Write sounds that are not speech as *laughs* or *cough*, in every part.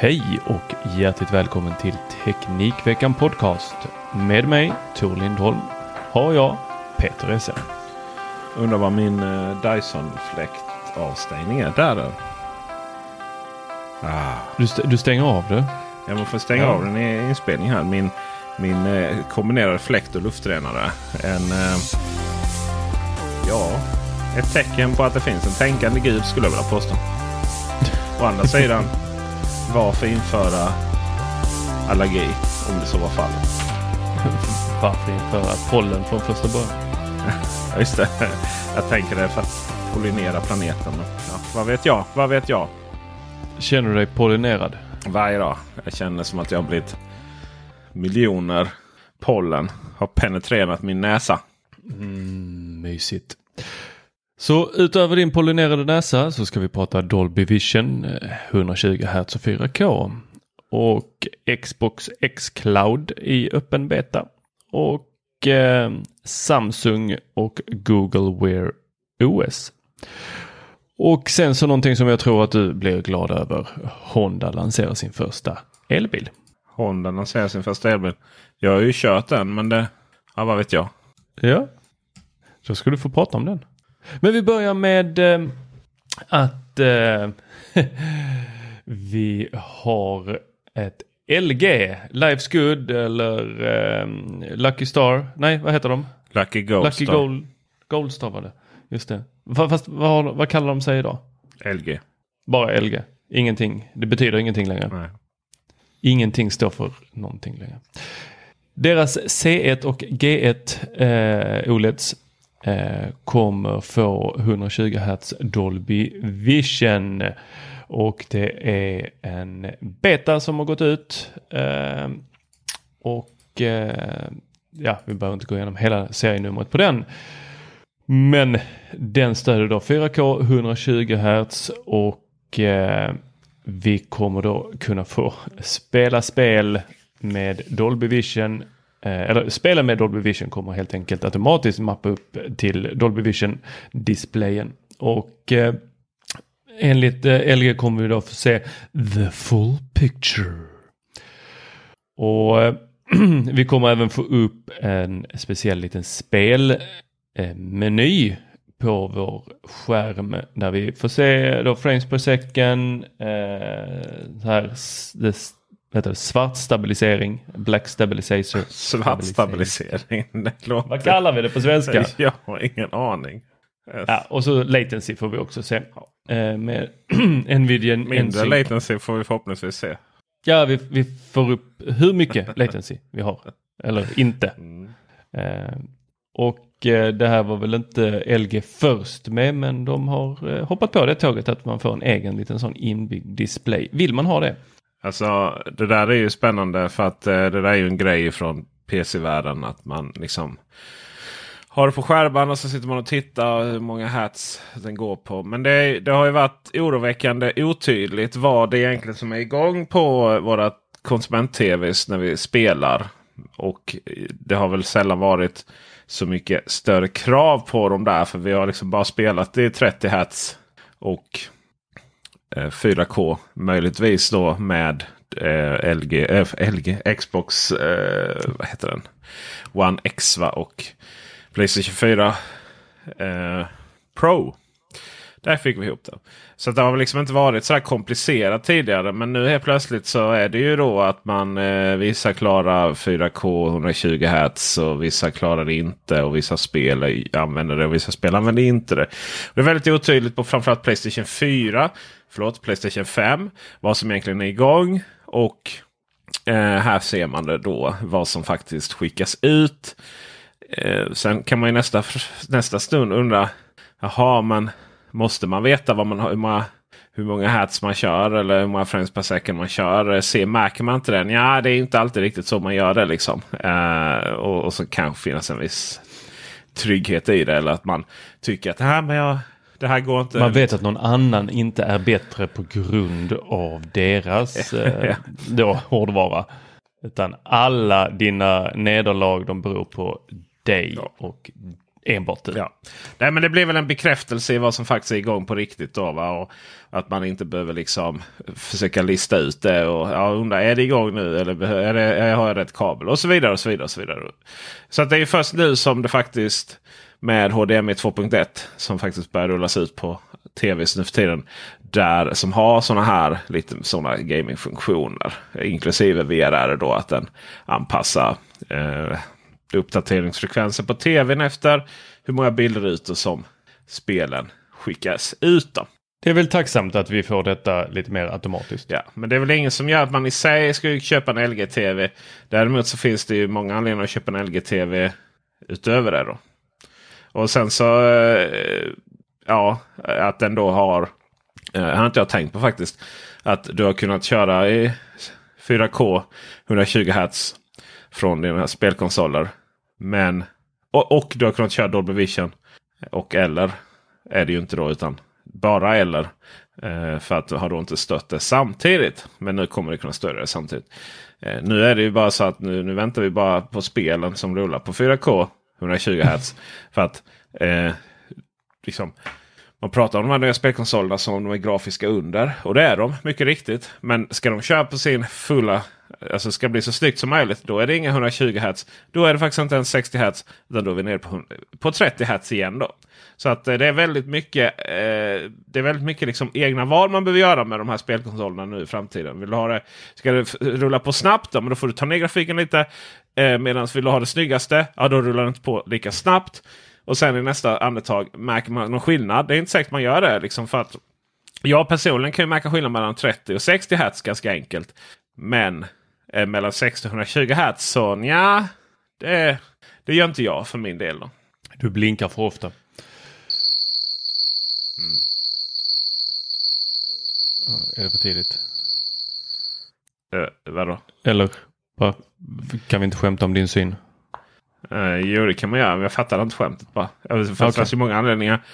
Hej och hjärtligt välkommen till Teknikveckan Podcast. Med mig, Tor Lindholm, har jag Peter Esse. Undrar vad min uh, Dyson fläktavstängning är. Där då. Ah. Du, st- du stänger av det? Jag måste stänga Ja. av den i inspelning här. Min, min eh, kombinerade fläkt och luftrenare. En, eh, ja, ett tecken på att det finns en tänkande gud skulle jag vilja påstå. Å andra sidan, varför införa allergi om det så var fallet? *laughs* Varför införa pollen från första början? *laughs* Ja, just det. Jag tänker det för att pollinera planeten. Ja, vad vet jag? Vad vet jag? Känner du dig pollinerad? Varje dag. Jag känner som att jag har blivit miljoner pollen har penetrerat min näsa. Mm, mysigt. Så utöver din pollinerade näsa så ska vi prata Dolby Vision eh, 120 Hz och 4K. Och Xbox X-Cloud i öppen beta. Och eh, Samsung och Google Wear OS. Och sen så någonting som jag tror att du blir glad över. Honda lanserar sin första elbil. Honda lanserar sin första elbil. Jag har ju kört den men det... Ja, vad vet jag. Ja, då ska du få prata om den. Men vi börjar med eh, att eh, *laughs* vi har ett LG, Life's Good eller eh, Lucky Star. Nej, vad heter de? Lucky Ghost. Lucky då. Gold, Goldstar var det. Just det. Fa- Fast vad, vad kallar de sig idag? LG. Bara LG. Ingenting. Det betyder ingenting längre. Nej. Ingenting står för någonting längre. Deras C1 och G1 eh, OLEDs Eh, kommer få 120 Hz Dolby Vision. Och det är en beta som har gått ut. Eh, och eh, ja, vi behöver inte gå igenom hela serienumret på den. Men den stöder då 4K 120 Hz och eh, vi kommer då kunna få spela spel med Dolby Vision. Eh, eller spelen med Dolby Vision kommer helt enkelt automatiskt mappa upp till Dolby Vision displayen. Och eh, enligt eh, LG kommer vi då få se the full picture. Och eh, *clears throat* vi kommer även få upp en speciell liten spelmeny eh, på vår skärm där vi får se då frames per second, eh, här, det, heter det, svart stabilisering, black stabilizer. Svart stabilisering. Låter... Vad kallar vi det på svenska? *laughs* Jag har ingen aning. Ja, och så latency får vi också se. Eh, med *clears throat* Nvidia Mindre NSYNC. latency får vi förhoppningsvis se. Ja, vi, vi får upp hur mycket *laughs* latency vi har. Eller inte. Mm. Eh, och eh, det här var väl inte LG först med men de har hoppat på det tåget att man får en egen liten sån inbyggd display. Vill man ha det? Alltså det där är ju spännande för att eh, det där är ju en grej från PC-världen att man liksom har det på skärmen och så sitter man och tittar hur många hats den går på. Men det, det har ju varit oroväckande otydligt vad det egentligen som är igång på våra konsument-tvs när vi spelar. Och det har väl sällan varit så mycket större krav på dem där. För vi har liksom bara spelat i 30 hats och Eh, 4K. Möjligtvis då med eh, LG, eh, LG, Xbox, eh, vad heter den? One X va? och Playstation 4 eh, Pro. Där fick vi ihop det. Så det har väl liksom inte varit så här komplicerat tidigare. Men nu helt plötsligt så är det ju då att man eh, vissa klarar 4K 120 Hz och vissa klarar det inte. Och vissa spel eh, använder det och vissa spel använder inte det. Det är väldigt otydligt på framförallt Playstation 4. Förlåt, Playstation 5. Vad som egentligen är igång. Och eh, här ser man det då vad som faktiskt skickas ut. Eh, sen kan man ju nästa, nästa stund undra. Jaha, men måste man veta vad man har, hur, många, hur många hertz man kör eller hur många frames per second man kör? Se, märker man inte den? Ja, det är inte alltid riktigt så man gör det. liksom. Eh, och, och, så kanske finnas en viss trygghet i det. Eller att man tycker att här, men jag, det här går inte. Man vet att någon annan inte är bättre på grund av deras *laughs* eh, då, hårdvara. Utan alla dina nederlag de beror på dig ja. och enbart du. Ja. Nej, men det blir väl en bekräftelse i vad som faktiskt är igång på riktigt. Då, va? Och att man inte behöver liksom försöka lista ut det. Och ja, undra, är det igång nu eller är det, har jag rätt kabel? Och så vidare. och Så vidare och så vidare. Så att det är först nu som det faktiskt med HDMI 2.1 som faktiskt börjar rullas ut på tvs nu för tiden. Där som har sådana här lite sådana gamingfunktioner. Inklusive VRR då att den anpassar eh, uppdateringsfrekvensen på tvn efter hur många bilder som spelen skickas ut. Då. Det är väl tacksamt att vi får detta lite mer automatiskt. Ja, men det är väl ingen som gör att man i sig ska köpa en LG-TV. Däremot så finns det ju många anledningar att köpa en LG-TV utöver det. då. Och sen så eh, ja, att den då har. Eh, det har inte jag tänkt på faktiskt. Att du har kunnat köra i 4K 120 Hz från dina spelkonsoler. Men och, och, du har kunnat köra Dolby Vision. Och eller är det ju inte då utan bara eller. Eh, för att du har då inte stött det samtidigt. Men nu kommer det kunna stödja det samtidigt. Nu är det ju bara så att nu, nu väntar vi bara på spelen som rullar på 4K 120 Hz. *laughs* för att eh, liksom, man pratar om de här nya spelkonsolerna som de är grafiska under. Och det är de mycket riktigt. Men ska de köra på sin fulla alltså ska bli så snyggt som möjligt. Då är det inga 120 Hz. Då är det faktiskt inte ens 60 Hz. Utan då är vi nere på, på 30 Hz igen. då. Så att eh, det är väldigt mycket, eh, det är väldigt mycket liksom egna val man behöver göra med de här spelkonsolerna nu i framtiden. Vill du ha det, ska det rulla på snabbt? Då, men då får du ta ner grafiken lite. Eh, Medan vill du ha det snyggaste? Ja, då rullar det inte på lika snabbt. Och sen i nästa andetag märker man någon skillnad. Det är inte säkert man gör det. Liksom för att jag personligen kan ju märka skillnad mellan 30 och 60 Hz ganska enkelt. Men eh, mellan 60 och 120 Hz så ja, det, det gör inte jag för min del. Då. Du blinkar för ofta. Mm. Är det för tidigt? Uh, vadå? Eller va? kan vi inte skämta om din syn? Uh, jo det kan man göra men jag fattar inte skämtet bara. Det finns okay. ju många anledningar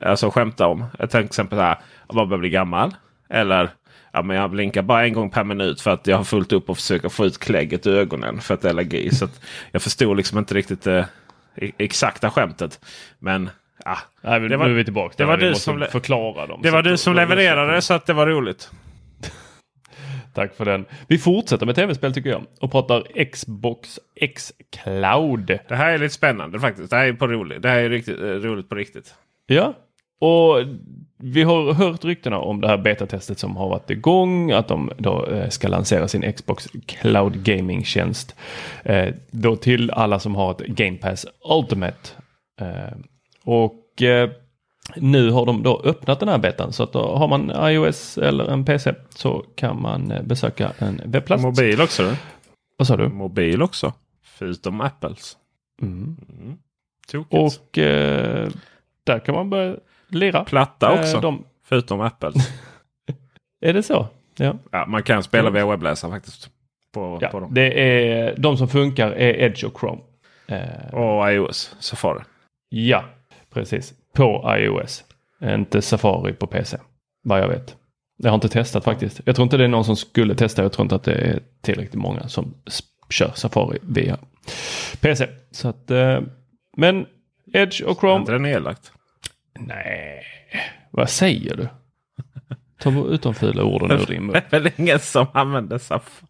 alltså, att skämta om. Jag till exempel så här, att man börjar bli gammal. Eller ja, men jag blinkar bara en gång per minut för att jag har fullt upp och försöker få ut klägget ur ögonen för att allergi. Så jag förstod liksom inte riktigt det eh, exakta skämtet. Men ja, Nej, det var, nu är vi tillbaka. Det var du som förklara dem. Det var du som levererade så att det var roligt. *laughs* Tack för den. Vi fortsätter med tv-spel tycker jag och pratar Xbox X Cloud. Det här är lite spännande faktiskt. Det här är, på roligt. Det här är riktigt, eh, roligt på riktigt. Ja, och vi har hört ryktena om det här betatestet som har varit igång. Att de då eh, ska lansera sin Xbox Cloud Gaming-tjänst. Eh, då till alla som har ett Game Pass Ultimate. Och nu har de då öppnat den här betan så att då har man iOS eller en PC så kan man besöka en webbplats. Mobil också? Då? Vad sa du? Mobil också. Förutom Apples. Mm. Mm. Och eh, där kan man börja lira. Platta också. Eh, de... Förutom Apples. *laughs* är det så? Ja. ja man kan spela via webbläsaren faktiskt. På, ja, på dem. Det är, de som funkar är Edge och Chrome. Eh... Och iOS Safari. Ja, precis. På iOS. Inte Safari på PC. Vad jag vet. Jag har inte testat faktiskt. Jag tror inte det är någon som skulle testa. Jag tror inte att det är tillräckligt många som kör Safari via PC. Så att, eh, men Edge och Är Chrome. inte det nedlagt? Nej, vad säger du? Ta ut de fula orden ur din mun. Det är väl ingen som använder Saf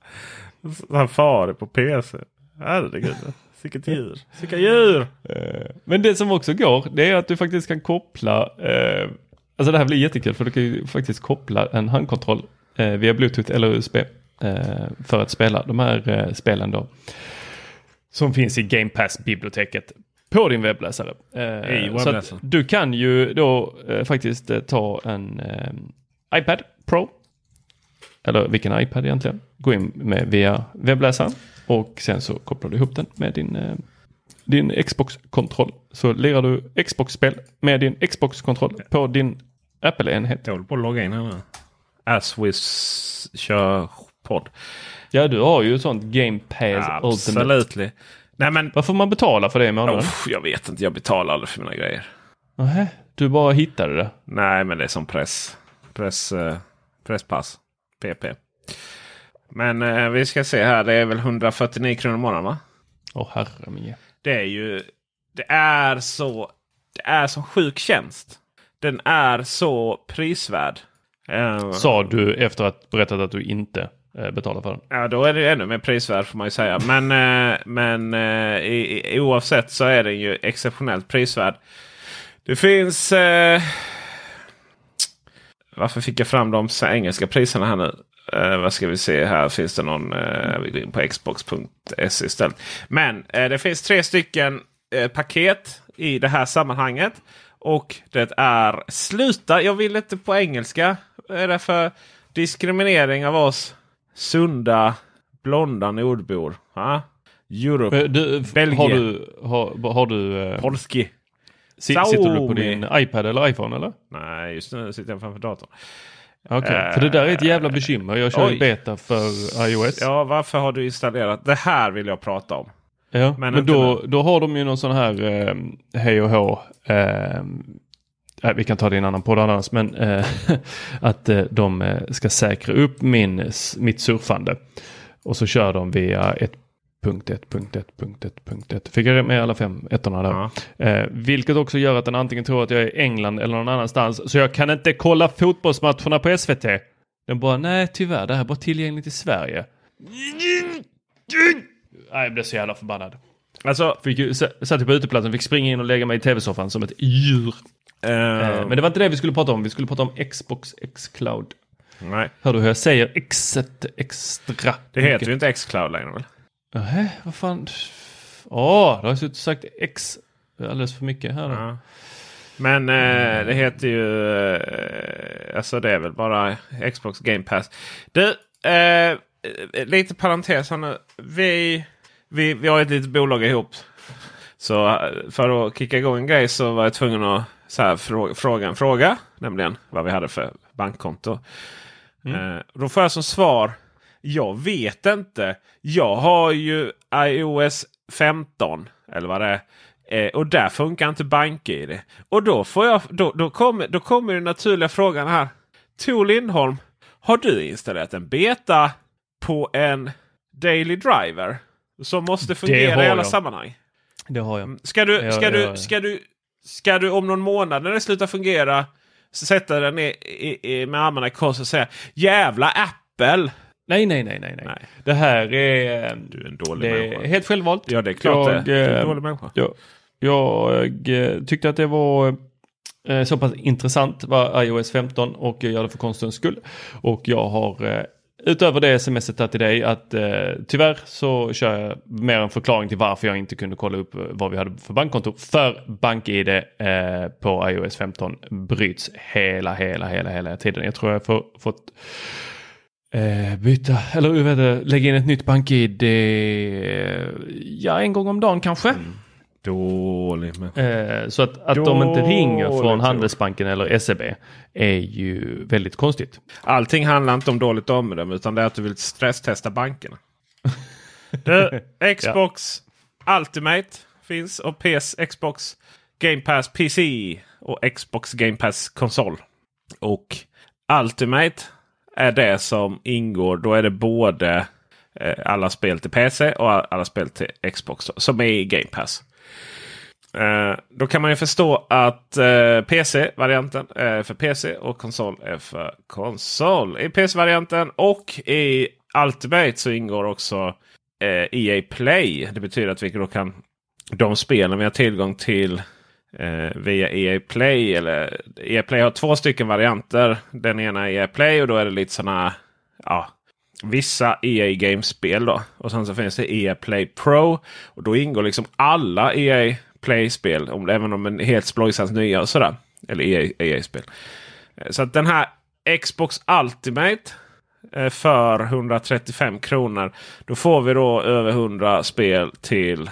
Safari på PC? Herregud. Vilket djur. Vilka djur! Eh, Men det som också går, det är att du faktiskt kan koppla, eh, alltså det här blir jättekul för du kan ju faktiskt koppla en handkontroll eh, via bluetooth eller USB eh, för att spela de här spelen då. Som finns i Game Pass-biblioteket på din webbläsare. Eh, I så du kan ju då faktiskt ta en iPad Pro eller vilken iPad egentligen. Gå in med via webbläsaren och sen så kopplar du ihop den med din, eh, din Xbox-kontroll. Så lirar du Xbox-spel med din Xbox-kontroll på din Apple-enhet. Jag håller på att logga in här nu. As we kör podd. Ja, du har ju sånt Game Pass. Absolut. Nej men Vad får man betala för det i månaden? Uff, jag vet inte. Jag betalar aldrig för mina grejer. Nähä, du bara hittade det. Nej, men det är som press. Press eh, presspass. PP. Men eh, vi ska se här. Det är väl 149 kronor i månaden va? Åh herre min. Det är ju... Det är så... Det är så sjuk tjänst. Den är så prisvärd. Eh, Sa du efter att berättat att du inte eh, betalar för den. Ja, då är det ju ännu mer prisvärd får man ju säga. Men, eh, men i, i, oavsett så är den ju exceptionellt prisvärd. Det finns... Varför fick jag fram de engelska priserna här nu? Eh, vad ska vi se här? Finns det någon... Eh, vi går in på xbox.se istället. Men eh, det finns tre stycken eh, paket i det här sammanhanget. Och det är sluta, jag vill inte på engelska. Är det för diskriminering av oss sunda blonda nordbor? Ha? Europe. Eh, Du, Belgien. har du, har, har du eh, Polski. si- sitter du på din iPad eller iPhone eller? Nej, just nu sitter jag framför datorn. Okej, för det där är ett jävla bekymmer. Jag kör ju beta för iOS. Ja, Ja, varför har du installerat? Det här vill jag prata om. men, Men inte då, då har de ju någon sån här eh, hej och hå. Eh, nej, vi kan ta det i en annan podd annars, men eh, *laughs* att eh, de eh, ska säkra upp min, mitt surfande. Och så kör de via 1.1.1.1.1. Fick jag med alla fem ettorna där. Ja. Eh, vilket också gör att den antingen tror att jag är i England eller någon annanstans. Så jag kan inte kolla fotbollsmatcherna på SVT. Den bara, nej tyvärr, det här är bara tillgängligt i Sverige. Nej, jag blev så jävla förbannad. Alltså, Fick ju, satt ju på uteplatsen, fick springa in och lägga mig i tv-soffan som ett djur. Eh, men det var inte det vi skulle prata om. Vi skulle prata om Xbox X Cloud. nej. Hör du hur jag säger Xet extra? Det heter ju inte Xcloud längre väl? Nähä, vad fan. Åh, du har jag suttit och sagt X alldeles för mycket här. Ja. Men eh, det heter ju... Eh, alltså det är väl bara Xbox Game Pass. Du, eh, lite parentes här nu. Vi, vi, vi har ett litet bolag ihop. Så eh, för att kicka igång en grej så var jag tvungen att så här, fråga, fråga en fråga. Nämligen vad vi hade för bankkonto. Eh, då får jag som svar. Jag vet inte. Jag har ju iOS 15. Eller vad det är. Eh, och där funkar inte BankID. Och då, får jag, då, då, kommer, då kommer den naturliga frågan här. Tor Lindholm, har du installerat en beta på en Daily Driver? Som måste fungera i alla jag. sammanhang. Det har jag. Ska du, ska, ja, du, ja. ska, du, ska du om någon månad när det slutar fungera sätta den i, i, i, med armarna i kors och säga Jävla Apple! Nej, nej, nej, nej, nej. Det här är... Du är en dålig det människa. är helt självvalt. Ja, det är klart jag, det. Du är en eh, dålig människa. Jag, jag eh, tyckte att det var eh, så pass intressant vad iOS 15 och jag gör det för konstens skull. Och jag har eh, utöver det smset till dig att eh, tyvärr så kör jag mer en förklaring till varför jag inte kunde kolla upp eh, vad vi hade för bankkonto. För BankID eh, på iOS 15 bryts hela, hela, hela, hela tiden. Jag tror jag har fått Eh, byta, eller hur det, lägga in ett nytt BankID, eh, ja en gång om dagen kanske. Dålig människa. Eh, så att, att de inte ringer från Dåligt Handelsbanken eller SEB är ju väldigt konstigt. Allting handlar inte om dåligt omdöme utan det är att du vill stresstesta bankerna. *laughs* du, Xbox Ultimate finns och PS Xbox Game Pass PC och Xbox Game Pass konsol. Och Ultimate är det som ingår. Då är det både eh, alla spel till PC och alla spel till Xbox som är i Game Pass. Eh, då kan man ju förstå att eh, PC-varianten är för PC och konsol är för konsol. I PC-varianten och i Ultimate så ingår också eh, EA Play. Det betyder att vi då kan de spelen vi har tillgång till eh, via EA Play. Eller, EA Play har två stycken varianter. Den ena är EA Play och då är det lite sådana ja, vissa EA Games-spel. då. Och sen så finns det EA Play Pro. Och då ingår liksom alla EA Play-spel. Om, även om de är helt splojsans nya och sådär. Eller EA, EA eh, Så att den här Xbox Ultimate eh, för 135 kronor. Då får vi då över 100 spel till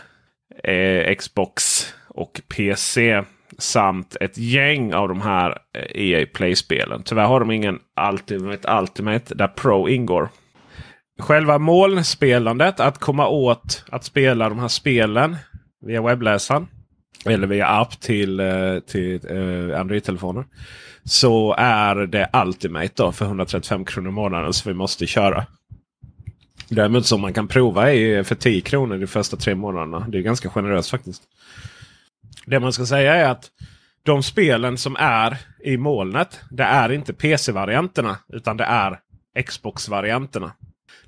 eh, Xbox och PC. Samt ett gäng av de här eh, EA Play-spelen. Tyvärr har de ingen Ultimate Ultimate där Pro ingår. Själva molnspelandet, att komma åt att spela de här spelen via webbläsaren. Eller via app till, eh, till eh, Android-telefoner. Så är det Ultimate då för 135 kronor i månaden som vi måste köra. Däremot som man kan prova är för 10 kronor de första tre månaderna. Det är ganska generöst faktiskt. Det man ska säga är att de spelen som är i molnet. Det är inte PC-varianterna utan det är Xbox-varianterna.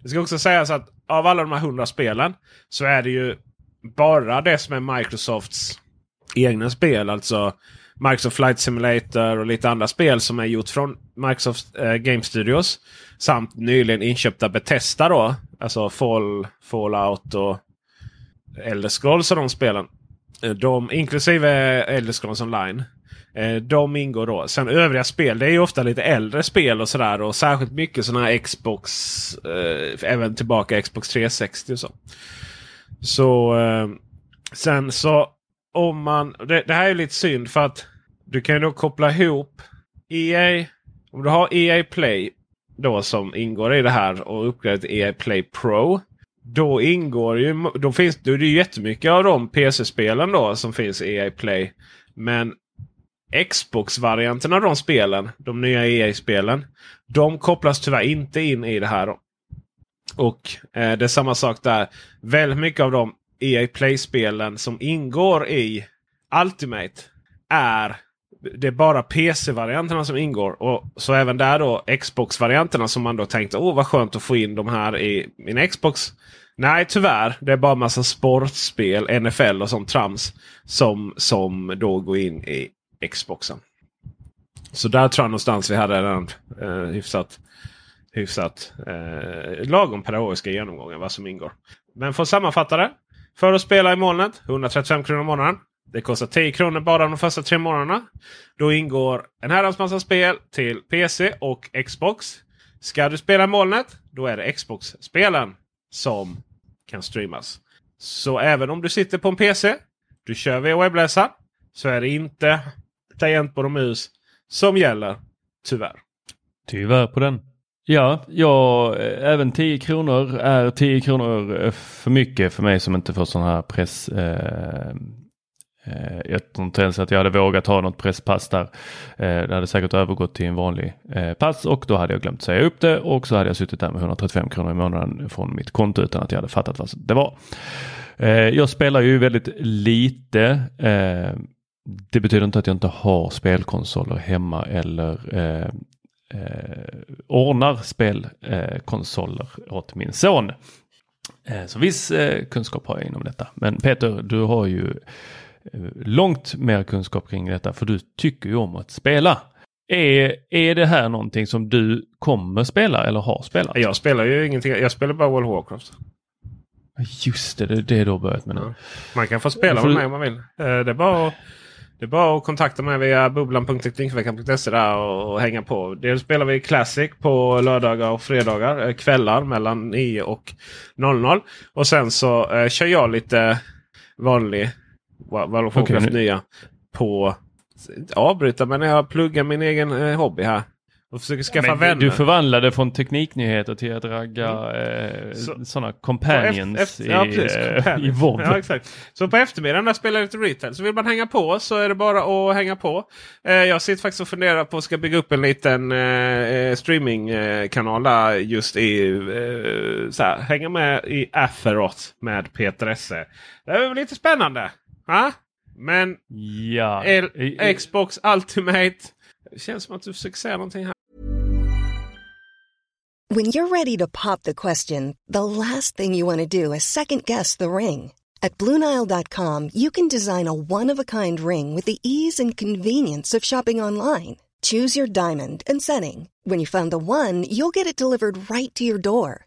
Det ska också sägas att av alla de här 100 spelen så är det ju bara det som är Microsofts egna spel. Alltså Microsoft Flight Simulator och lite andra spel som är gjort från Microsoft eh, Game Studios. Samt nyligen inköpta Bethesda då. Alltså Fall, Fallout och Elder Scrolls och de spelen. Eh, de, inklusive Elder Scrolls Online. Eh, de ingår då. Sen övriga spel det är ju ofta lite äldre spel och sådär. Och särskilt mycket sådana här Xbox. Eh, även tillbaka Xbox 360 och så. Så eh, sen så om man... Det, det, här är lite synd för att du kan ju då koppla ihop EA. Om du har EA Play då som ingår i det här och uppgraderar till EA Play Pro. Då ingår ju... Då finns det, det ju jättemycket av de PC-spelen då som finns i EA Play. Men Xbox-varianten av de spelen, de nya EA-spelen, de kopplas tyvärr inte in i det här. Då. Och eh, det är samma sak där. Väldigt mycket av de EA Play-spelen som ingår i Ultimate är det är bara PC-varianterna som ingår. Och Så även där då Xbox-varianterna som man då tänkte åh vad skönt att få in de här i min Xbox. Nej tyvärr, det är bara massa sportspel, NFL och sånt trams som, som då går in i Xboxen. Så där tror jag någonstans vi hade den eh, hyfsat, hyfsat eh, lagom pedagogiska genomgången vad som ingår. Men för att sammanfatta det. För att spela i molnet 135 kronor i månaden. Det kostar 10 kronor bara de första tre månaderna. Då ingår en herrans massa spel till PC och Xbox. Ska du spela molnet då är det Xbox-spelen som kan streamas. Så även om du sitter på en PC, du kör via webbläsaren, så är det inte tangentbord och mus som gäller. Tyvärr. Tyvärr på den. Ja, ja, eh, även 10 kronor är 10 kronor eh, för mycket för mig som inte får sån här press. Eh, Eh, jag tror inte ens att jag hade vågat ha något presspass där. Eh, det hade säkert övergått till en vanlig eh, pass och då hade jag glömt säga upp det och så hade jag suttit där med 135 kronor i månaden från mitt konto utan att jag hade fattat vad det var. Jag spelar ju väldigt lite. Det betyder inte att jag inte har spelkonsoler hemma eller ordnar spelkonsoler åt min son. Så viss kunskap har jag inom detta. Men Peter, du har ju långt mer kunskap kring detta för du tycker ju om att spela. Är, är det här någonting som du kommer spela eller har spelat? Jag spelar ju ingenting. Jag spelar bara World of Warcraft. Just det, det är då börjat med nu. Ja. Man kan få spela med mig om man vill. Det är bara att det är bara att kontakta mig via bubblan.teknikveckan.se där och, och hänga på. Dels spelar vi Classic på lördagar och fredagar. Eh, kvällar mellan 9 och 00. Och sen så eh, kör jag lite vanlig Warcraft okay, nya på avbryta men jag pluggar min egen eh, hobby här. och försöker skaffa Men vänner. du förvandlade från tekniknyheter till att ragga eh, Så- sådana companions efter- efter- ja, precis, i, eh, i WoW. Ja, exakt. Så på eftermiddagen när jag spelar lite retail så vill man hänga på så är det bara att hänga på. Eh, jag sitter faktiskt och funderar på att ska bygga upp en liten eh, streamingkanal där just i eh, så här, hänga med i Azeroth med Peter Esse. Det är väl lite spännande. Va? Men Ja. L- I- i- Xbox Ultimate. Det känns som att du försöker säga någonting här. When you're ready to pop the question, the last thing you want to do is second guess the ring. At Bluenile.com, you can design a one of a kind ring with the ease and convenience of shopping online. Choose your diamond and setting. When you find the one, you'll get it delivered right to your door.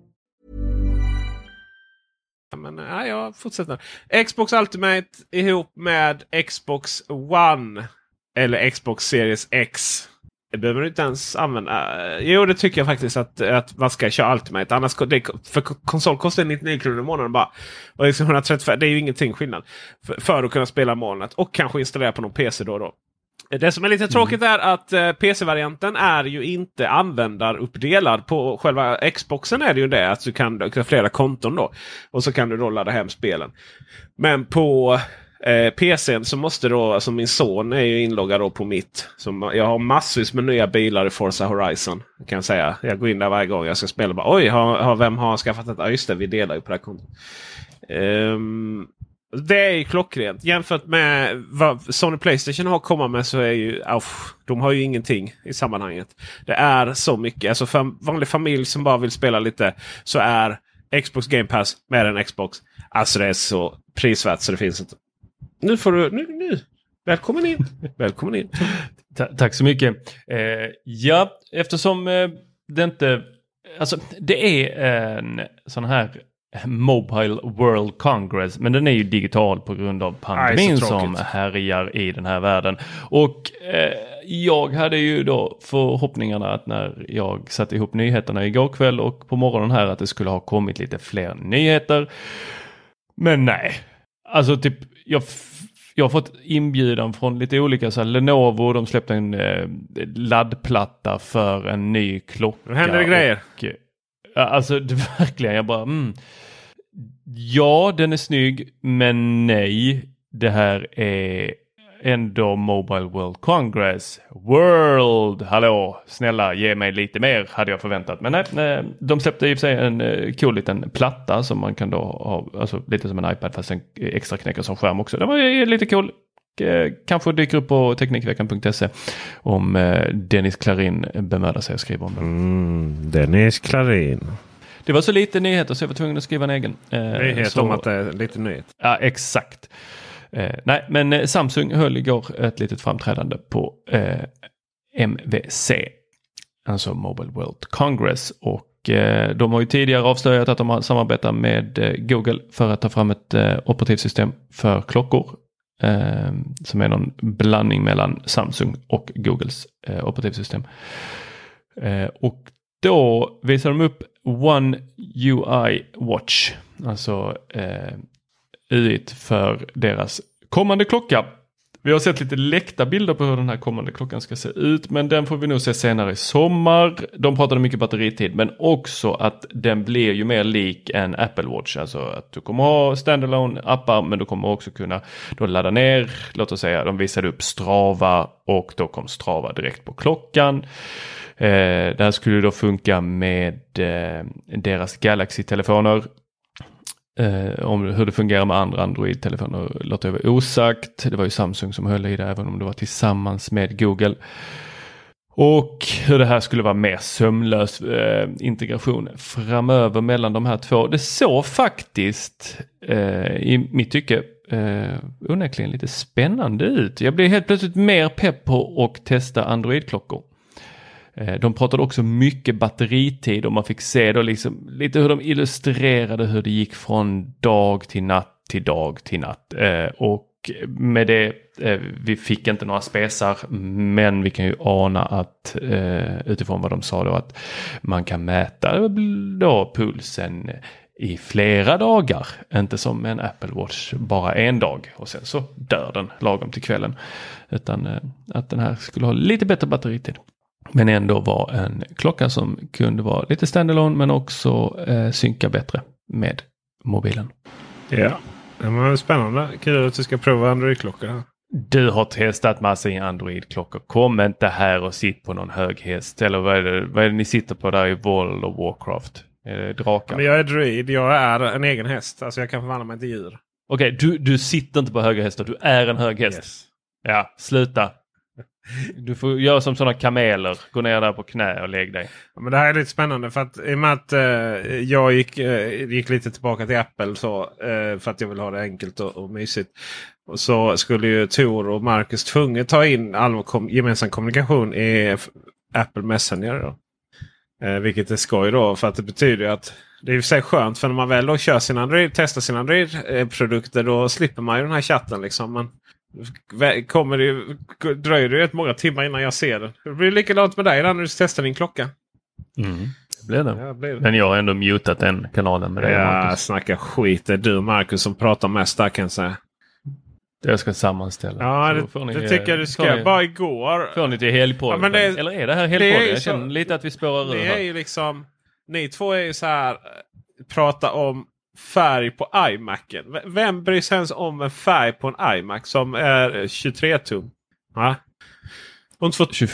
Men ja, jag fortsätter. Xbox Ultimate ihop med Xbox One. Eller Xbox Series X. Det behöver du inte ens använda. Eh, jo, det tycker jag faktiskt att, att man ska köra Ultimate. Annars, det, för konsol kostar 99 kronor i månaden bara. Och liksom 135, det är ju ingenting skillnad. För, för att kunna spela molnet. Och kanske installera på någon PC då och då. Det som är lite tråkigt är att eh, PC-varianten är ju inte användaruppdelad. På själva Xboxen är det ju det. Att du kan, du kan flera konton då. Och så kan du då ladda hem spelen. Men på eh, PCn så måste då, alltså min son är ju inloggad då på mitt. Så jag har massvis med nya bilar i Forza Horizon. Kan jag säga. Jag går in där varje gång jag ska spela. Bara, Oj, har, har, vem har skaffat ett? Ja just det, vi delar ju på det här kontot. Ehm, det är ju klockrent. Jämfört med vad Sony Playstation har att komma med så är ju... Uff, de har ju ingenting i sammanhanget. Det är så mycket. Alltså för en vanlig familj som bara vill spela lite så är Xbox Game Pass med en Xbox. Alltså det är så prisvärt så det finns inte. Nu får du... Nu, nu. Välkommen in! *laughs* Välkommen in! Ta- tack så mycket. Eh, ja, eftersom eh, det inte... Alltså det är en sån här Mobile World Congress, men den är ju digital på grund av pandemin Aj, som härjar i den här världen. Och eh, jag hade ju då förhoppningarna att när jag satte ihop nyheterna igår kväll och på morgonen här att det skulle ha kommit lite fler nyheter. Men nej, alltså typ jag, jag har fått inbjudan från lite olika, så här, Lenovo, de släppte en eh, laddplatta för en ny klocka. Nu händer det grejer. Och, eh, alltså det, *laughs* verkligen, jag bara mm. Ja, den är snygg, men nej, det här är ändå Mobile World Congress. World! Hallå, snälla ge mig lite mer hade jag förväntat. Men nej, nej de släppte i och för sig en eh, cool liten platta som man kan då ha, alltså lite som en iPad fast en extra knäcker som skärm också. Den var ju lite cool. Eh, Kanske dyker upp på Teknikveckan.se om eh, Dennis Klarin bemödar sig att skriva om den. Mm, Dennis Klarin. Det var så lite nyheter så jag var tvungen att skriva en egen. Eh, Nyhet så- om att det är lite nyhet. Ja, exakt. Eh, nej, men eh, Samsung höll igår ett litet framträdande på eh, MWC. Alltså Mobile World Congress. Och eh, de har ju tidigare avslöjat att de har samarbetat med Google för att ta fram ett operativsystem för klockor. Eh, som är någon blandning mellan Samsung och Googles eh, operativsystem. Eh, och då visar de upp One UI Watch. Alltså eh, UI för deras kommande klocka. Vi har sett lite läckta bilder på hur den här kommande klockan ska se ut. Men den får vi nog se senare i sommar. De pratade mycket batteritid men också att den blir ju mer lik en Apple Watch. Alltså att du kommer ha standalone appar men du kommer också kunna då ladda ner. Låt oss säga de visade upp Strava och då kom Strava direkt på klockan. Eh, det här skulle då funka med eh, deras Galaxy-telefoner. Eh, om hur det fungerar med andra Android-telefoner låter jag vara osagt. Det var ju Samsung som höll i det även om det var tillsammans med Google. Och hur det här skulle vara mer sömlös eh, integration framöver mellan de här två. Det såg faktiskt eh, i mitt tycke eh, onekligen lite spännande ut. Jag blev helt plötsligt mer pepp på att testa Android-klockor. Eh, de pratade också mycket batteritid och man fick se då liksom lite hur de illustrerade hur det gick från dag till natt till dag till natt. Eh, och med det, eh, vi fick inte några spesar men vi kan ju ana att utifrån vad de sa då att man kan mäta då pulsen i flera dagar. Inte som en Apple Watch bara en dag och sen så dör den lagom till kvällen. Utan att den här skulle ha lite bättre batteritid. Men ändå var en klocka som kunde vara lite standalone men också eh, synka bättre med mobilen. Ja, det var spännande. Kul att du ska prova Android-klocka. Du har testat massa Android-klockor. Kom inte här och sitt på någon hög häst. Eller vad är det, vad är det ni sitter på där i World of Warcraft? Är det drakar? Men jag är druid. Jag är en egen häst. Alltså jag kan förvandla mig till djur. Okej, okay, du, du sitter inte på höga hästar. Du är en hög häst. Yes. Ja, sluta. Du får göra som sådana kameler. Gå ner där på knä och lägg dig. Ja, men det här är lite spännande för att i och med att eh, jag gick, eh, gick lite tillbaka till Apple så, eh, för att jag vill ha det enkelt och, och mysigt. Och så skulle ju Tor och Marcus tvunget ta in all kom, gemensam kommunikation i Apple Messenger. Då. Eh, vilket är skoj då för att det betyder att det är i sig skönt för när man väl då kör sin Android, testar sina Android-produkter eh, då slipper man ju den här chatten. Liksom. Men, kommer det, dröjer det rätt många timmar innan jag ser den. Det blir likadant med dig när du testar din klocka. Mm, blir det. Ja, blir det. Men jag har ändå mutat den kanalen med dig Ja, snacka skit. Det är du Marcus som pratar mest där kan jag säga. Jag ska sammanställa. Ja, det, ni, det tycker jag du ska. Ni, Bara igår. Får ni till helgpodden? Ja, det, Eller är det här helgpodden? Jag känner lite att vi spårar ur. Det är ju liksom, ni två är ju så här. Prata om färg på iMacen. Vem bryr sig ens om en färg på en iMac som är 23 tum? Va? Och för, 20,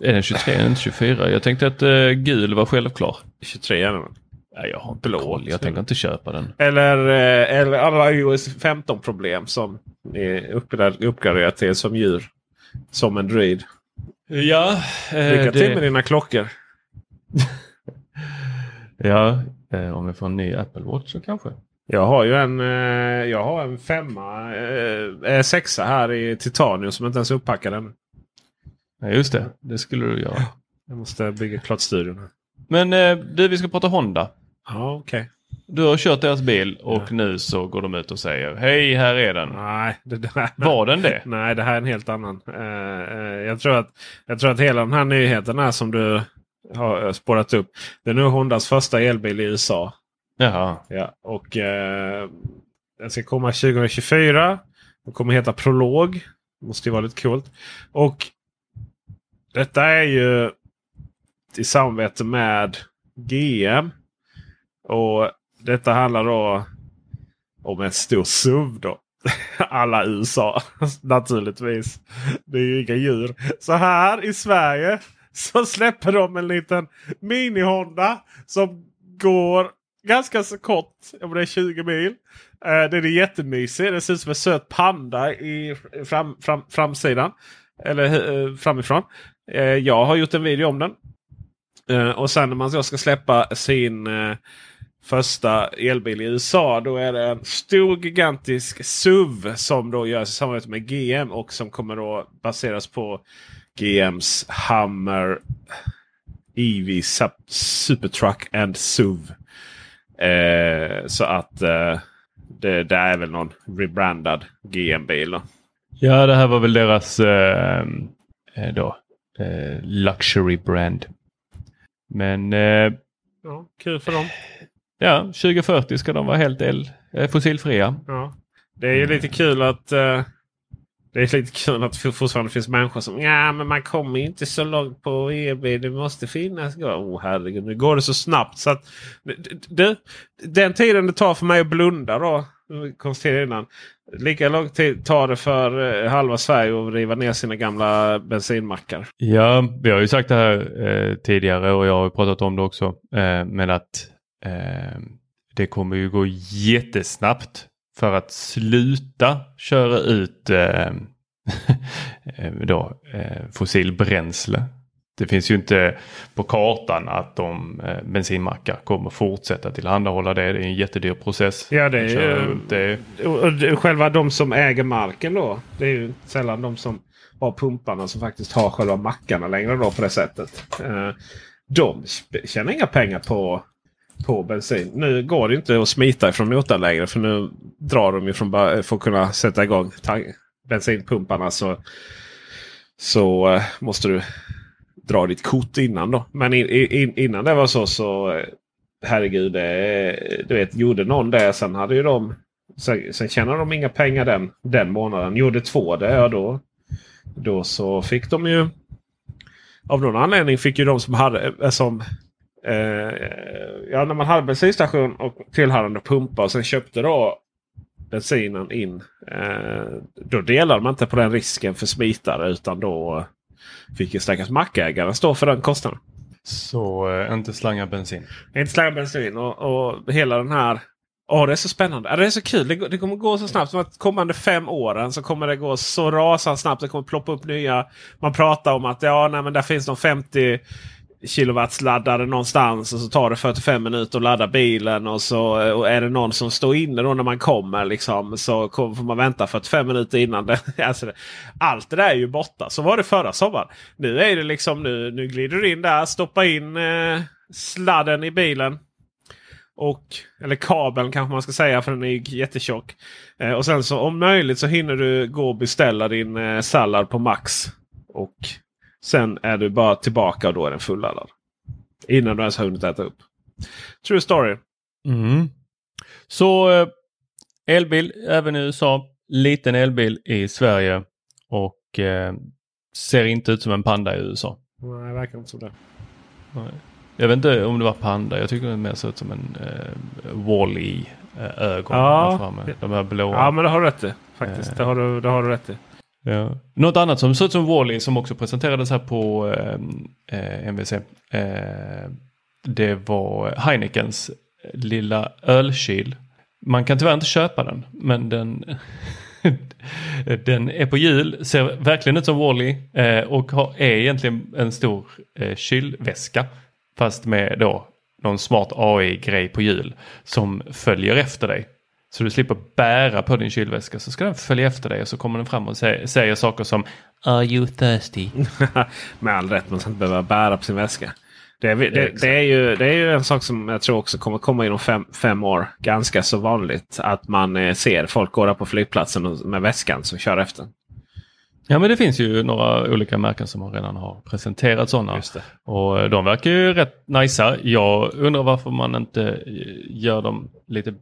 är den 23 eller 24? Jag tänkte att uh, gul var självklar. 23 är den. Ja, jag har inte koll. Jag tänker inte köpa den. Eller, eh, eller alla iOS 15 problem som är uppgraderat till som djur. Som en druid. Ja. Eh, Lycka till det... med dina klockor. ja, Eh, om vi får en ny Apple Watch så kanske. Jag har ju en, eh, jag har en femma, eh, sexa här i titanium som inte ens är upppackad än. Ja, just det, det skulle du göra. Jag måste bygga klart studion. Men eh, du, vi ska prata Honda. Ja, okej. Okay. Du har kört deras bil och ja. nu så går de ut och säger Hej, här är den. Nej, det där, Var den det? Nej, det här är en helt annan. Jag, tror att, jag tror att hela den här nyheten är som du har spårat upp. Det är nu Hondas första elbil i USA. Jaha. Ja, och eh, den ska komma 2024. Den kommer heta Prolog. Måste ju vara lite coolt. Och detta är ju i samarbete med GM. Och detta handlar då om en stor SUV då. *laughs* Alla USA *laughs* naturligtvis. Det är ju inga djur. Så här i Sverige *laughs* så släpper de en liten mini-Honda som går ganska så kort. Om det är 20 mil. Eh, den är jättemysig. Den ser ut som en söt panda i fram, fram, framsidan. Eller eh, framifrån. Eh, jag har gjort en video om den. Eh, och sen när man då ska släppa sin eh, första elbil i USA. Då är det en stor gigantisk SUV som då görs i samarbete med GM och som kommer då baseras på GMs Hammer EV Sup- Supertruck and SUV. Eh, så att eh, det, det är väl någon rebrandad GM-bil. Ja, det här var väl deras eh, eh, då, eh, luxury brand. Men eh, Ja, kul för dem. ja, 2040 ska de vara helt el, eh, fossilfria. Ja. Det är ju lite kul att eh, det är lite kul att det fortfarande finns människor som ja men man kommer inte så långt på EB. Det måste finnas. Oh, herregud, nu går det så snabbt. så att du, Den tiden det tar för mig att blunda då. Innan. Lika lång tid tar det för eh, halva Sverige att riva ner sina gamla bensinmackar. Ja, vi har ju sagt det här eh, tidigare och jag har pratat om det också. Eh, men att eh, det kommer ju gå jättesnabbt för att sluta köra ut eh, *laughs* eh, då, eh, fossilbränsle. Det finns ju inte på kartan att de eh, bensinmackar kommer fortsätta tillhandahålla det. Det är en jättedyr process. Ja, det är ju- Själva de som äger marken då. Det är ju sällan de som har pumparna som faktiskt har själva mackarna längre då på det sättet. Eh, De tjänar inga pengar på, på bensin. Nu går det inte att smita ifrån notan längre. För nu drar de ju från för att kunna sätta igång bensinpumparna. Så, så eh, måste du dra ditt kort innan då. Men in, in, innan det var så så eh, herregud. Det, eh, du vet, gjorde någon det sen hade ju de Sen, sen tjänade de inga pengar den, den månaden. Gjorde två det, ja då, då så fick de ju... Av någon anledning fick ju de som hade... Som, ja, när man hade bensinstation och tillhörande pumpar och sen köpte då bensinen in. Eh, då delade man inte på den risken för smitare utan då fick ju stackars mackägaren stå för den kostnaden. Så eh, inte slanga bensin. Inte slänga bensin och, och hela den här... Åh, det är så spännande. Det är så kul. Det, det kommer gå så snabbt. Som att kommande fem åren så kommer det gå så rasande snabbt. Det kommer ploppa upp nya. Man pratar om att ja, nej, men där finns de 50 kilowattsladdare någonstans. Och så tar det 45 minuter att ladda bilen. Och så och är det någon som står inne då när man kommer. Liksom, så kom- får man vänta 45 minuter innan. Det, *laughs* alltså det, allt det där är ju borta. Så var det förra sommaren. Nu är det liksom nu, nu glider du in där. Stoppa in eh, sladden i bilen. Och, eller kabeln kanske man ska säga för den är ju jättetjock. Eh, och sen så om möjligt så hinner du gå och beställa din eh, sallad på Max. Och sen är du bara tillbaka och då är den fulladdad. Innan du ens har hunnit äta upp. True story. Mm. Så eh, elbil även i USA. Liten elbil i Sverige. Och eh, ser inte ut som en panda i USA. Nej, det verkar inte som det. Nej. Jag vet inte om det var panda. Jag tycker det mer ser ut som en eh, Wall-E eh, ögon. Ja. framme. De här blåa. Ja, men det har du rätt i. Faktiskt. Eh. Det, har du, det har du rätt i. Ja. Något annat som ser ut som Wall-E som också presenterades här på eh, eh, MVC. Eh, det var Heinekens lilla ölkyl. Man kan tyvärr inte köpa den men den, *laughs* den är på hjul, ser verkligen ut som Wall-E eh, och har, är egentligen en stor eh, kylväska. Fast med då någon smart AI-grej på hjul som följer efter dig. Så du slipper bära på din kylväska så ska den följa efter dig och så kommer den fram och säger, säger saker som Are you thirsty? *laughs* Med all rätt, man ska inte behöva bära på sin väska. Det är, det, det, är ju, det är ju en sak som jag tror också kommer komma inom fem, fem år. Ganska så vanligt att man eh, ser folk gå där på flygplatsen med väskan som kör efter. Ja men det finns ju några olika märken som redan har presenterat sådana. Och eh, de verkar ju rätt nicea. Jag undrar varför man inte eh, gör dem lite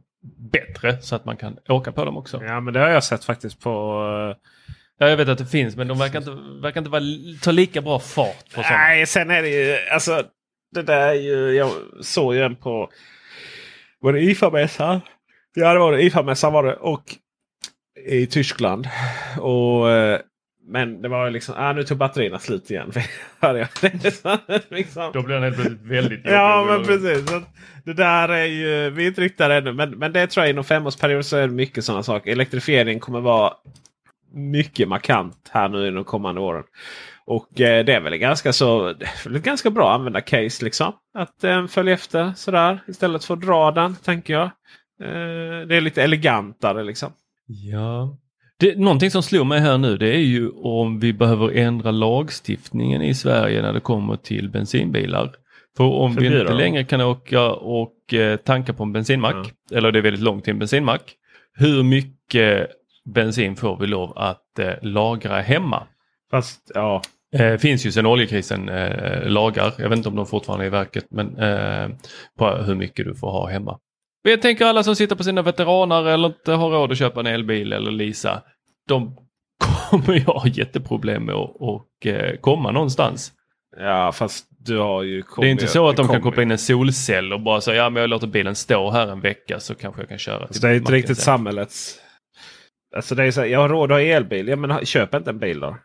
bättre så att man kan åka på dem också. Ja men det har jag sett faktiskt på... Ja, jag vet att det finns men de verkar inte, verkar inte vara, ta lika bra fart på sådana. Nej, sen är det ju... Alltså, det där är ju... Jag såg ju en på... Var det IFA-mässan? Ja, det var det. IFA-mässan var det. Och i Tyskland. Och... eh, Men det var ju liksom... Ah, nu tog batterierna slut igen. *laughs* Jag. *laughs* Liksom. Då blir den helt plötsligt väldigt Ja, jobbig. men precis. Så Det där är ju... Vi är inte riktigt där ännu. Men, men det tror jag inom femårsperiod så är det mycket sådana saker. Elektrifiering kommer vara mycket markant här nu i de kommande åren. Och eh, det är väl ganska så ett ganska bra användarcase liksom. Att eh, följa efter sådär istället för att dra den tänker jag. Eh, det är lite elegantare liksom. Ja. Det, någonting som slår mig här nu det är ju om vi behöver ändra lagstiftningen i Sverige när det kommer till bensinbilar. För om vi Förbjuda inte dem. längre kan åka och eh, tanka på en bensinmack, eller det är väldigt långt till en bensinmack. Hur mycket bensin får vi lov att eh, lagra hemma? Fast ja, Eh, finns ju sedan oljekrisen eh, lagar, jag vet inte om de fortfarande är i verket, men eh, på hur mycket du får ha hemma. Men jag tänker alla som sitter på sina veteraner eller inte har råd att köpa en elbil eller leasa. De *laughs* kommer ju ha jätteproblem med att och, eh, komma någonstans. ja fast du har ju det är inte så att de kan koppla in en solcell och bara säga ja men jag låter bilen stå här en vecka så kanske jag kan köra. till Så det är inte riktigt sen." samhällets... Alltså det är så här, jag har råd att ha elbil. Ja men köp inte en bil då.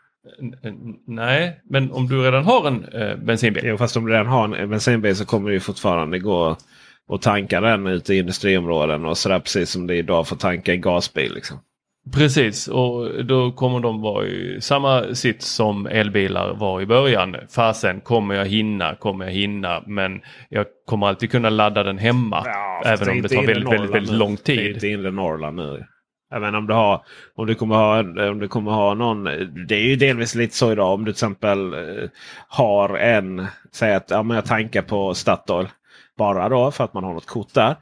Nej, men om du redan har en eh, bensinbil. Jo fast om du redan har en bensinbil så kommer det ju fortfarande gå och tanka den ute i industriområden och sådär precis som det är idag för att tanka en gasbil. Liksom. Precis, och då kommer de vara i samma sitt som elbilar var i början. Fasen, kommer jag hinna? Kommer jag hinna? Men jag kommer alltid kunna ladda den hemma. fast även om är det tar väldigt, väldigt, Norrland väldigt lång Det är tid. inte inre Norrland nu. Menar om du har, om du kommer ha, om du kommer ha någon. Det är ju delvis lite så idag om du till exempel eh, har en. Säg att ja, men jag tankar på Statoil. Bara då för att man har något kort där.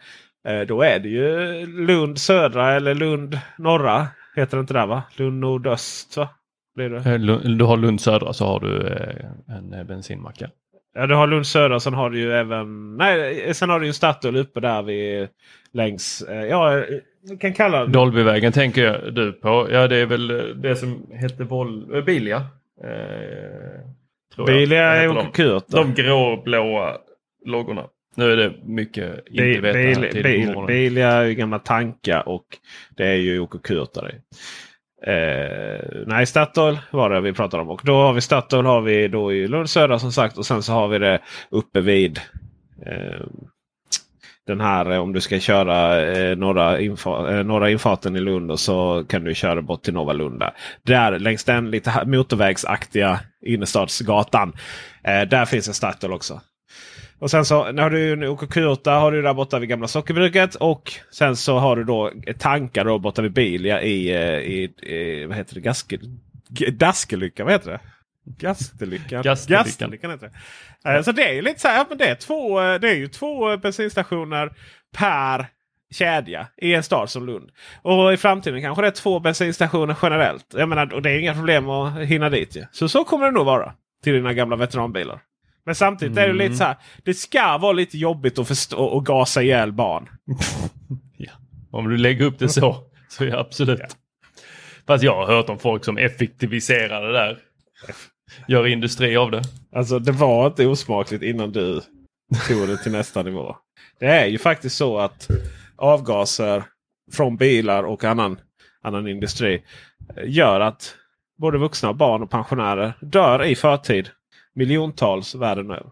Eh, Då är det ju Lund södra eller Lund norra. Heter det inte där va? Lund nordöst va? Blir det? Eh, Du har Lund södra så har du eh, en eh, bensinmack. ja. Du har Lund södra. Sen har du ju även... Nej, sen har du ju Statoil uppe där vid längs... Ja, vi kan kalla det... Dolbyvägen tänker jag du på. Ja det är väl det som hette Vol Bilia. Eh. Bilia är? Okukurt. De gråblåa loggorna. Nu är det mycket inte Bil, är ju gamla tankar och det är ju Jocke Kurt där i. Eh, nej, Statoil var det vi pratade om. Och då har vi Statoil har vi då i Lund södra som sagt. Och sen så har vi det uppe vid eh, den här eh, om du ska köra eh, norra, infa, eh, norra infarten i Lund och så kan du köra bort till Nova Lunda. Där längs den lite motorvägsaktiga innerstadsgatan. Eh, där finns en Statoil också. Och sen så när du åker Kurta har du där borta vid gamla sockerbruket. Och sen så har du då tankar då borta vid Bilia i, eh, i, i vad heter det? Gaske, G- Daskelycka, vad heter det? Gastelyckan. Gastelyckan. Heter det. Eh, Så det är ju lite så här, ja, men det är, två, eh, det är ju två bensinstationer per kedja i en stad som Lund. Och i framtiden kanske det är två bensinstationer generellt. Jag menar, och det är inga problem att hinna dit ju. Så så kommer det nog vara till dina gamla veteranbilar. Men samtidigt är det lite så här. Det ska vara lite jobbigt att förstå och gasa ihjäl barn. *laughs* Om du lägger upp det så, så ja absolut. Fast jag har hört om folk som effektiviserar det där. Gör industri av det. Alltså det var inte osmakligt innan du tog det till nästa nivå. Det är ju faktiskt så att avgaser från bilar och annan, annan industri gör att både vuxna, barn och pensionärer dör i förtid. Miljontals världen över.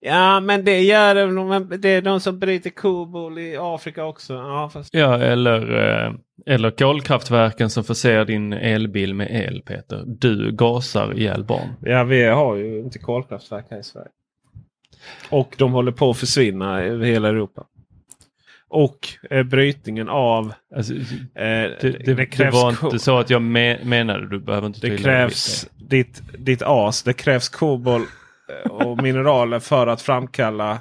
Ja men det gör de, det är de som bryter koboll i Afrika också. Ja, fast... Ja, eller, eh, eller kolkraftverken som förser din elbil med el, Peter. Du gasar ihjäl barn. Ja, vi har ju inte kolkraftverk här i Sverige. Och de håller på att försvinna över hela Europa. Och eh, brytningen av... Alltså, eh, det, det, det, var inte så att jag me menade, du behöver inte Det krävs ditt, ditt as. Det krävs kobolt eh, och mineraler för att framkalla.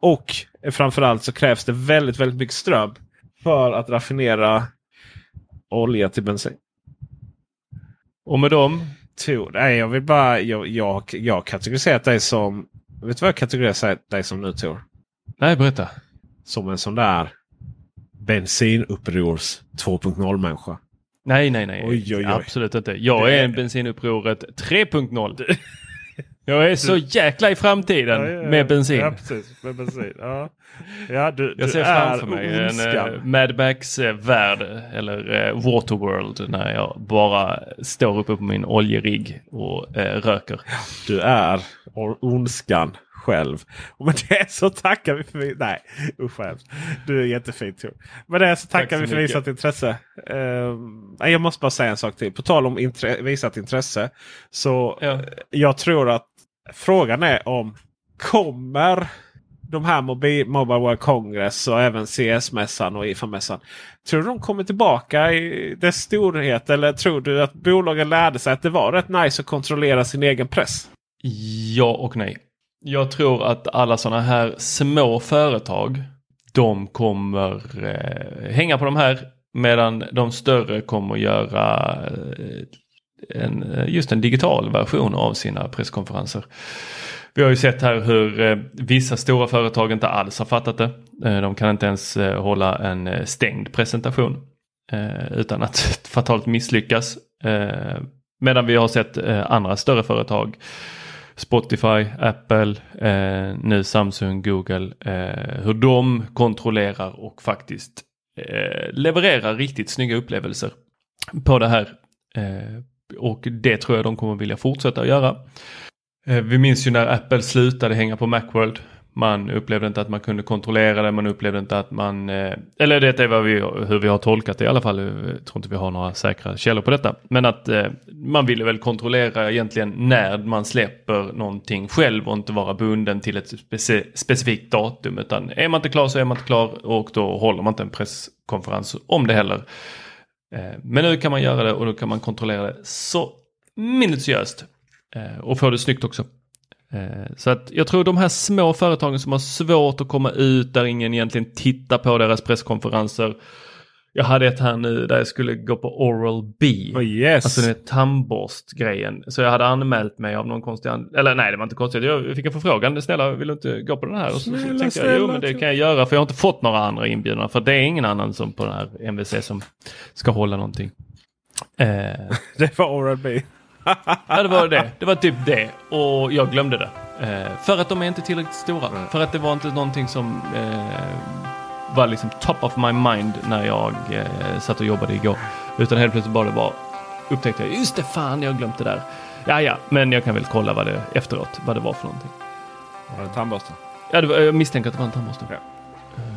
Och eh, framförallt så krävs det väldigt, väldigt mycket ström för att raffinera olja till bensin. Och med dem? To, nej, jag vill bara... Jag, jag, jag har kategoriserat dig som... Vet du vad jag kategoriserar dig som nu Tor? Nej, berätta. Som en sån där bensinupprors 2.0 människa. Nej, nej, nej. Oj, oj, oj. Absolut inte. Jag är en bensinupproret 3.0. *laughs* Jag är så jäkla i framtiden Ja, ja, ja. med bensin. Ja, precis. Med bensin. Ja. Ja, du, Jag du ser framför mig en ondskan. uh, Mad Max-värld eller uh, Waterworld när jag bara står uppe på min oljerigg och eh, röker. Du är ondskan själv. Och med det så tackar vi för... Nej, usch. Du är jättefin Tor. Med det så tackar Tack så vi för mycket. visat intresse. Nej, jag måste bara säga en sak till. På tal om intre- visat intresse. Så Ja. eh, jag tror att frågan är om kommer de här Mobile World Congress och även CS-mässan och IFA-mässan. Tror du de kommer tillbaka i dess storhet? Eller tror du att bolagen lärde sig att det var rätt nice att kontrollera sin egen press? Ja och nej. Jag tror att alla sådana här små företag, de kommer eh, hänga på de här medan de större kommer göra eh, en, eh, just en digital version av sina presskonferenser. Vi har ju sett här hur eh, vissa stora företag inte alls har fattat det. Eh, de kan inte ens eh, hålla en eh, stängd presentation eh, utan att *laughs* fatalt misslyckas. Eh, medan vi har sett eh, andra större företag Spotify, Apple, eh, nu Samsung, Google, eh, hur de kontrollerar och faktiskt eh, levererar riktigt snygga upplevelser på det här. Eh, och det tror jag de kommer vilja fortsätta att göra. Eh, vi minns ju när Apple slutade hänga på Macworld man upplevde inte att man kunde kontrollera det, man upplevde inte att man, eh, eller det är vad vi, hur vi har tolkat det i alla fall, jag tror inte vi har några säkra källor på detta. Men att eh, man ville väl kontrollera egentligen när man släpper någonting själv och inte vara bunden till ett speci specifikt datum. Utan är man inte klar så är man inte klar och då håller man inte en presskonferens om det heller. Eh, men nu kan man göra det och då kan man kontrollera det så minutiöst. Eh, och få det snyggt också. Eh, så att jag tror de här små företagen som har svårt att komma ut, där ingen egentligen tittar på deras presskonferenser. Jag hade ett här nu där jag skulle gå på Oral B. Oh yes. Alltså den tandborstgrejen. Så jag hade anmält mig av någon konstig Eller nej, det var inte konstigt. Jag fick en förfrågan. Snälla, vill du inte gå på den här? Och så, snälla, så tänkte jag, jo men det kan jag göra. För jag har inte fått några andra inbjudna. För det är ingen annan som på den här MVC som ska hålla någonting. Eh. *laughs* det var Oral B ja, det var det. Det var typ det. Och jag glömde det. Eh, för att de är inte tillräckligt stora. Mm. För att det var inte någonting som eh, var liksom top of my mind när jag eh, satt och jobbade igår. Utan helt plötsligt bara det var upptäckte jag, just det fan, jag har glömt det där. Ja, ja, men jag kan väl kolla vad det efteråt, vad det var för någonting. Var det tandborste? Ja, det var, jag misstänker att det var en tandborste. Ja.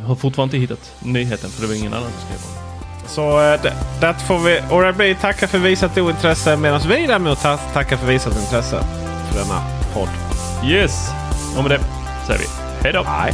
Jag har fortfarande inte hittat nyheten för det var ingen annan som skrev om det. Så äh, det får vi Oral-B tacka för visat ointresse medan vi däremot tackar för visat intresse för denna podd. Yes, och med det säger vi hej då. Hej.